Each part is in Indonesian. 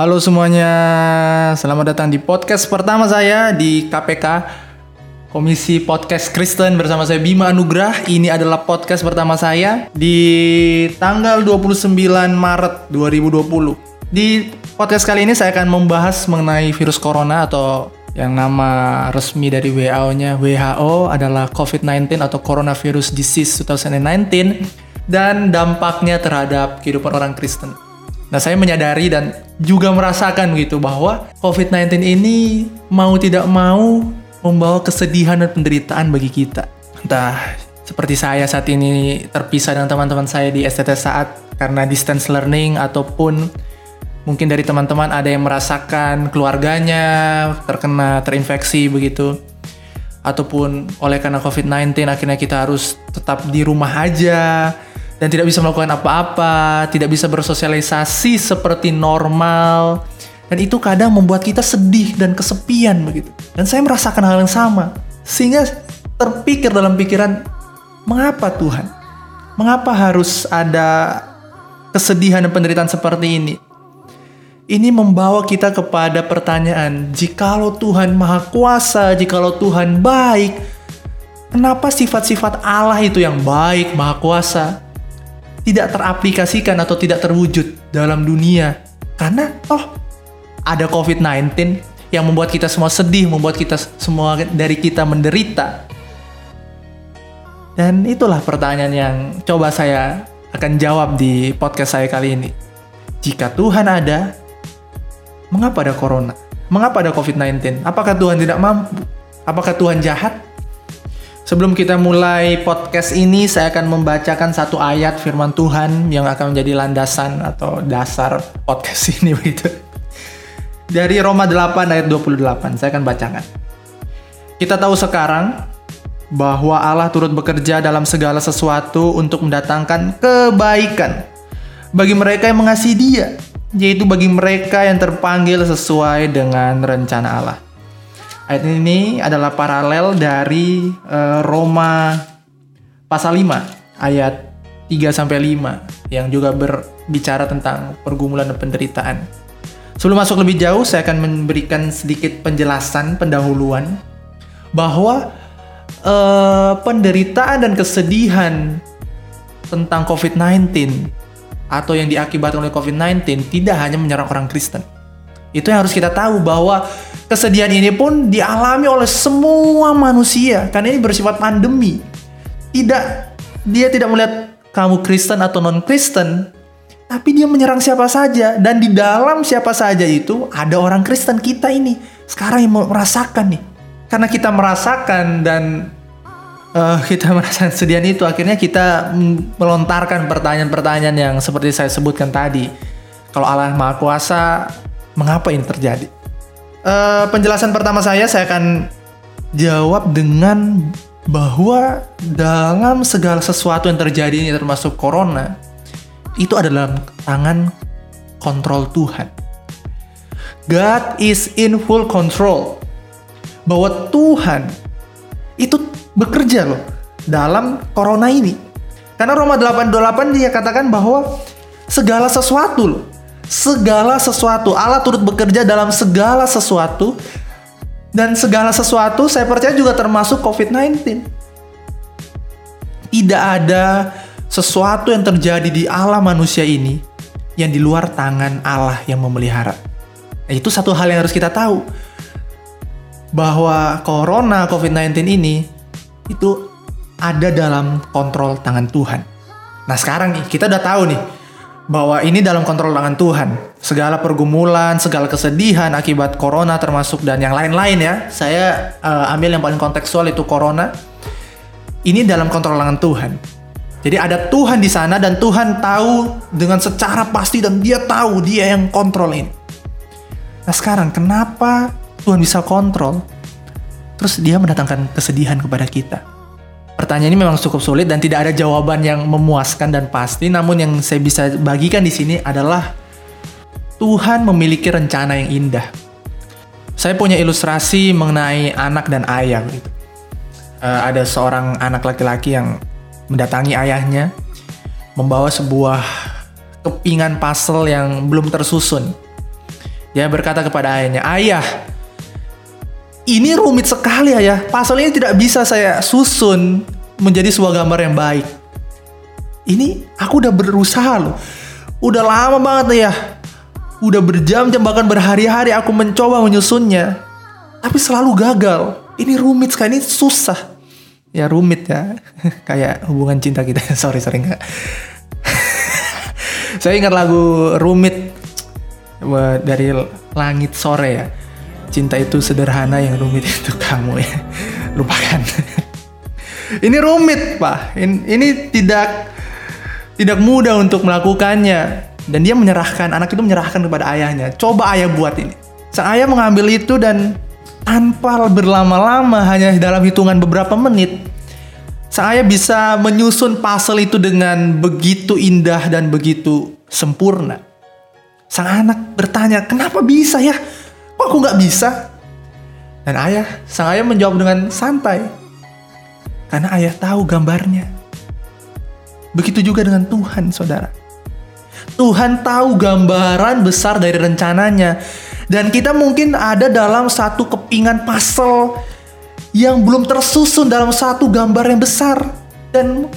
Halo semuanya, selamat datang di podcast pertama saya di KPK Komisi Podcast Kristen bersama saya Bima Anugrah. Ini adalah podcast pertama saya di tanggal 29 Maret 2020. Di podcast kali ini saya akan membahas mengenai virus corona atau yang nama resmi dari WHO-nya WHO adalah COVID-19 atau Coronavirus Disease 2019 dan dampaknya terhadap kehidupan orang Kristen. Nah, saya menyadari dan juga merasakan gitu bahwa COVID-19 ini mau tidak mau membawa kesedihan dan penderitaan bagi kita. Entah seperti saya saat ini terpisah dengan teman-teman saya di STT saat karena distance learning ataupun mungkin dari teman-teman ada yang merasakan keluarganya terkena terinfeksi begitu ataupun oleh karena COVID-19 akhirnya kita harus tetap di rumah aja dan tidak bisa melakukan apa-apa, tidak bisa bersosialisasi seperti normal dan itu kadang membuat kita sedih dan kesepian begitu. Dan saya merasakan hal yang sama sehingga terpikir dalam pikiran mengapa Tuhan? Mengapa harus ada kesedihan dan penderitaan seperti ini? ini membawa kita kepada pertanyaan, jikalau Tuhan Maha Kuasa, jikalau Tuhan baik, kenapa sifat-sifat Allah itu yang baik, Maha Kuasa, tidak teraplikasikan atau tidak terwujud dalam dunia? Karena oh ada COVID-19 yang membuat kita semua sedih, membuat kita semua dari kita menderita. Dan itulah pertanyaan yang coba saya akan jawab di podcast saya kali ini. Jika Tuhan ada, Mengapa ada corona? Mengapa ada COVID-19? Apakah Tuhan tidak mampu? Apakah Tuhan jahat? Sebelum kita mulai podcast ini, saya akan membacakan satu ayat firman Tuhan yang akan menjadi landasan atau dasar podcast ini begitu. Dari Roma 8 ayat 28, saya akan bacakan. Kita tahu sekarang bahwa Allah turut bekerja dalam segala sesuatu untuk mendatangkan kebaikan bagi mereka yang mengasihi Dia yaitu bagi mereka yang terpanggil sesuai dengan rencana Allah. Ayat ini adalah paralel dari uh, Roma pasal 5 ayat 3 sampai 5 yang juga berbicara tentang pergumulan dan penderitaan. Sebelum masuk lebih jauh, saya akan memberikan sedikit penjelasan pendahuluan bahwa uh, penderitaan dan kesedihan tentang COVID-19 atau yang diakibatkan oleh COVID-19 tidak hanya menyerang orang Kristen. Itu yang harus kita tahu bahwa kesedihan ini pun dialami oleh semua manusia karena ini bersifat pandemi. Tidak dia tidak melihat kamu Kristen atau non-Kristen, tapi dia menyerang siapa saja dan di dalam siapa saja itu ada orang Kristen kita ini sekarang yang merasakan nih. Karena kita merasakan dan uh, kita merasa sedian itu akhirnya kita melontarkan pertanyaan-pertanyaan yang seperti saya sebutkan tadi. Kalau Allah Maha Kuasa, mengapa ini terjadi? Uh, penjelasan pertama saya saya akan jawab dengan bahwa dalam segala sesuatu yang terjadi ini termasuk corona itu adalah tangan kontrol Tuhan. God is in full control. Bahwa Tuhan itu bekerja loh dalam corona ini. Karena Roma 8:28 dia katakan bahwa segala sesuatu loh, segala sesuatu Allah turut bekerja dalam segala sesuatu dan segala sesuatu saya percaya juga termasuk COVID-19. Tidak ada sesuatu yang terjadi di alam manusia ini yang di luar tangan Allah yang memelihara. Nah, itu satu hal yang harus kita tahu. Bahwa corona COVID-19 ini itu ada dalam kontrol tangan Tuhan. Nah sekarang nih kita udah tahu nih bahwa ini dalam kontrol tangan Tuhan. Segala pergumulan, segala kesedihan akibat corona termasuk dan yang lain-lain ya. Saya uh, ambil yang paling kontekstual itu corona. Ini dalam kontrol tangan Tuhan. Jadi ada Tuhan di sana dan Tuhan tahu dengan secara pasti dan dia tahu dia yang kontrol ini. Nah sekarang kenapa Tuhan bisa kontrol? terus dia mendatangkan kesedihan kepada kita. Pertanyaan ini memang cukup sulit dan tidak ada jawaban yang memuaskan dan pasti, namun yang saya bisa bagikan di sini adalah Tuhan memiliki rencana yang indah. Saya punya ilustrasi mengenai anak dan ayah gitu. Uh, ada seorang anak laki-laki yang mendatangi ayahnya membawa sebuah kepingan puzzle yang belum tersusun. Dia berkata kepada ayahnya, "Ayah, ini rumit sekali ayah. Pasal ini tidak bisa saya susun menjadi sebuah gambar yang baik. Ini aku udah berusaha loh. Udah lama banget ya. Udah berjam-jam bahkan berhari-hari aku mencoba menyusunnya. Tapi selalu gagal. Ini rumit sekali, ini susah. Ya rumit ya. Kayak hubungan cinta kita. sorry, sorry enggak. saya ingat lagu rumit dari langit sore ya cinta itu sederhana yang rumit itu kamu ya. Lupakan. Ini rumit pak. Ini, ini tidak tidak mudah untuk melakukannya. Dan dia menyerahkan anak itu menyerahkan kepada ayahnya. Coba ayah buat ini. Sang ayah mengambil itu dan tanpa berlama-lama hanya dalam hitungan beberapa menit sang ayah bisa menyusun puzzle itu dengan begitu indah dan begitu sempurna. Sang anak bertanya kenapa bisa ya Kok aku nggak bisa? Dan ayah, sang ayah menjawab dengan santai. Karena ayah tahu gambarnya. Begitu juga dengan Tuhan, saudara. Tuhan tahu gambaran besar dari rencananya. Dan kita mungkin ada dalam satu kepingan puzzle yang belum tersusun dalam satu gambar yang besar. Dan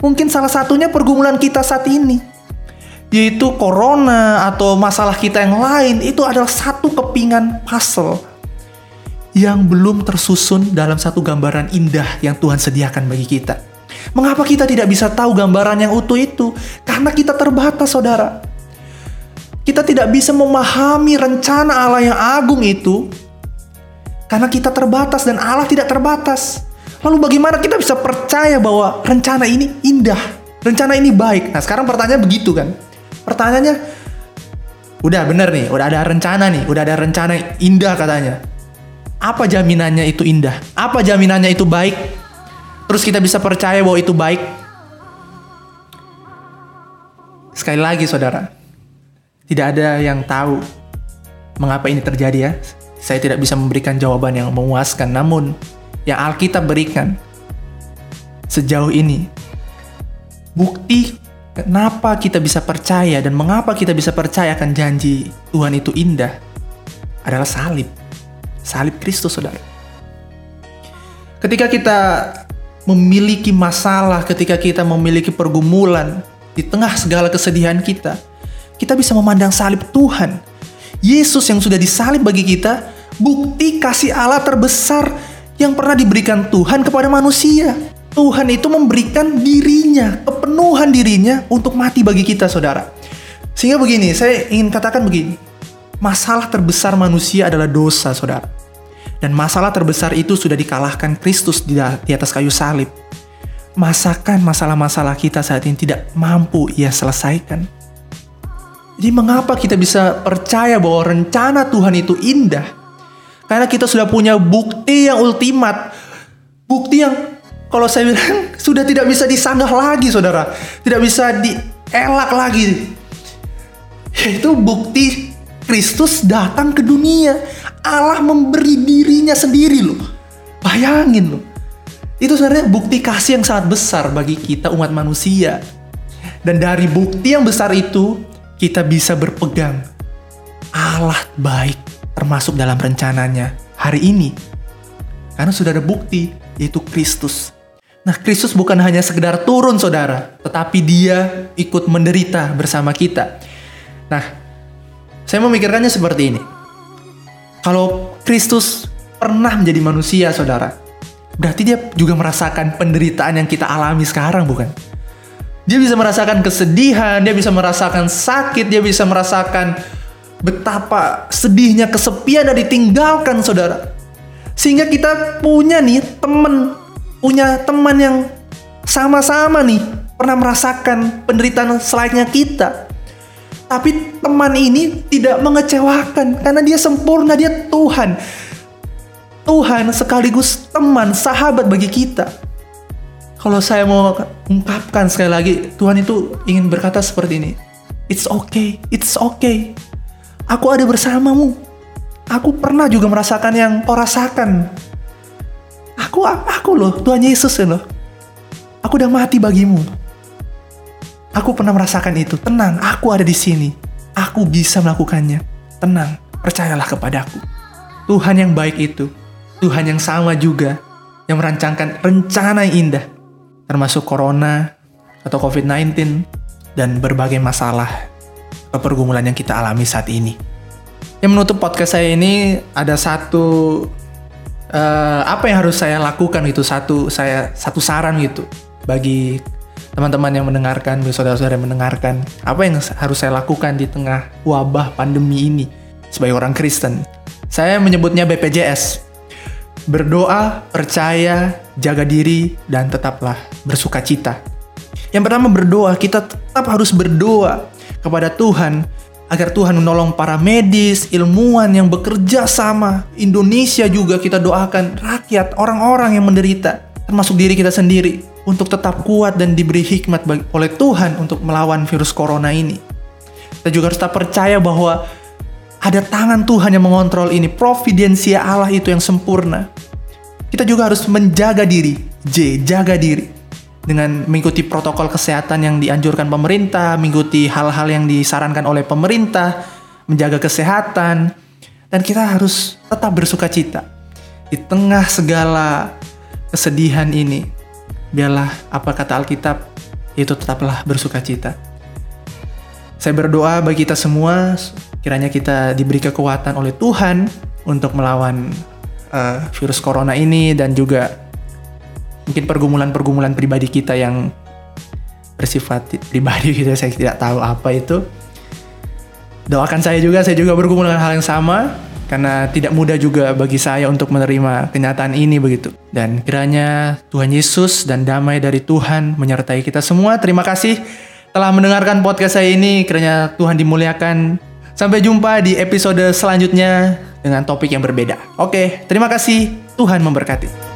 mungkin salah satunya pergumulan kita saat ini yaitu corona atau masalah kita yang lain itu adalah satu kepingan puzzle yang belum tersusun dalam satu gambaran indah yang Tuhan sediakan bagi kita. Mengapa kita tidak bisa tahu gambaran yang utuh itu? Karena kita terbatas, saudara. Kita tidak bisa memahami rencana Allah yang agung itu karena kita terbatas dan Allah tidak terbatas. Lalu bagaimana kita bisa percaya bahwa rencana ini indah, rencana ini baik? Nah, sekarang pertanyaan begitu kan? Pertanyaannya, udah bener nih, udah ada rencana nih, udah ada rencana indah katanya. Apa jaminannya itu indah? Apa jaminannya itu baik? Terus kita bisa percaya bahwa itu baik? Sekali lagi saudara, tidak ada yang tahu mengapa ini terjadi ya. Saya tidak bisa memberikan jawaban yang memuaskan, namun yang Alkitab berikan sejauh ini bukti Kenapa kita bisa percaya dan mengapa kita bisa percaya akan janji Tuhan itu indah? Adalah salib. Salib Kristus, saudara. Ketika kita memiliki masalah, ketika kita memiliki pergumulan, di tengah segala kesedihan kita, kita bisa memandang salib Tuhan. Yesus yang sudah disalib bagi kita, bukti kasih Allah terbesar yang pernah diberikan Tuhan kepada manusia. Tuhan itu memberikan dirinya, kepenuhan dirinya untuk mati bagi kita, saudara. Sehingga begini, saya ingin katakan begini. Masalah terbesar manusia adalah dosa, saudara. Dan masalah terbesar itu sudah dikalahkan Kristus di, atas kayu salib. Masakan masalah-masalah kita saat ini tidak mampu ia selesaikan. Jadi mengapa kita bisa percaya bahwa rencana Tuhan itu indah? Karena kita sudah punya bukti yang ultimat. Bukti yang kalau saya bilang sudah tidak bisa disanggah lagi saudara. Tidak bisa dielak lagi. Yaitu bukti Kristus datang ke dunia. Allah memberi dirinya sendiri loh. Bayangin loh. Itu sebenarnya bukti kasih yang sangat besar bagi kita umat manusia. Dan dari bukti yang besar itu kita bisa berpegang. Allah baik termasuk dalam rencananya hari ini. Karena sudah ada bukti yaitu Kristus Nah, Kristus bukan hanya sekedar turun, saudara, tetapi Dia ikut menderita bersama kita. Nah, saya memikirkannya seperti ini: kalau Kristus pernah menjadi manusia, saudara, berarti Dia juga merasakan penderitaan yang kita alami sekarang, bukan? Dia bisa merasakan kesedihan, dia bisa merasakan sakit, dia bisa merasakan betapa sedihnya kesepian dan ditinggalkan, saudara. Sehingga kita punya nih teman punya teman yang sama-sama nih pernah merasakan penderitaan selayaknya kita. Tapi teman ini tidak mengecewakan karena dia sempurna, dia Tuhan. Tuhan sekaligus teman, sahabat bagi kita. Kalau saya mau ungkapkan sekali lagi, Tuhan itu ingin berkata seperti ini. It's okay, it's okay. Aku ada bersamamu. Aku pernah juga merasakan yang kau rasakan. Aku aku loh, Tuhan Yesus ya loh. Aku udah mati bagimu. Aku pernah merasakan itu. Tenang, aku ada di sini. Aku bisa melakukannya. Tenang. percayalah kepadaku. Tuhan yang baik itu, Tuhan yang sama juga, yang merancangkan rencana yang indah, termasuk corona atau COVID-19 dan berbagai masalah pergumulan yang kita alami saat ini. Yang menutup podcast saya ini ada satu uh, apa yang harus saya lakukan itu satu saya satu saran gitu bagi teman-teman yang mendengarkan, bagi saudara-saudara yang mendengarkan, apa yang harus saya lakukan di tengah wabah pandemi ini sebagai orang Kristen. Saya menyebutnya BPJS. Berdoa, percaya, jaga diri, dan tetaplah bersuka cita. Yang pertama berdoa, kita tetap harus berdoa kepada Tuhan agar Tuhan menolong para medis, ilmuwan yang bekerja sama. Indonesia juga kita doakan rakyat, orang-orang yang menderita, termasuk diri kita sendiri, untuk tetap kuat dan diberi hikmat oleh Tuhan untuk melawan virus corona ini. Kita juga harus tetap percaya bahwa ada tangan Tuhan yang mengontrol ini. Providensia Allah itu yang sempurna. Kita juga harus menjaga diri. J, jaga diri. Dengan mengikuti protokol kesehatan yang dianjurkan pemerintah, mengikuti hal-hal yang disarankan oleh pemerintah, menjaga kesehatan, dan kita harus tetap bersuka cita. Di tengah segala kesedihan ini, biarlah apa kata Alkitab, itu tetaplah bersuka cita. Saya berdoa bagi kita semua Kiranya kita diberi kekuatan oleh Tuhan untuk melawan uh, virus corona ini dan juga mungkin pergumulan-pergumulan pribadi kita yang bersifat pribadi gitu saya tidak tahu apa itu. Doakan saya juga, saya juga bergumul dengan hal yang sama karena tidak mudah juga bagi saya untuk menerima kenyataan ini begitu. Dan kiranya Tuhan Yesus dan damai dari Tuhan menyertai kita semua. Terima kasih telah mendengarkan podcast saya ini. Kiranya Tuhan dimuliakan Sampai jumpa di episode selanjutnya dengan topik yang berbeda. Oke, terima kasih. Tuhan memberkati.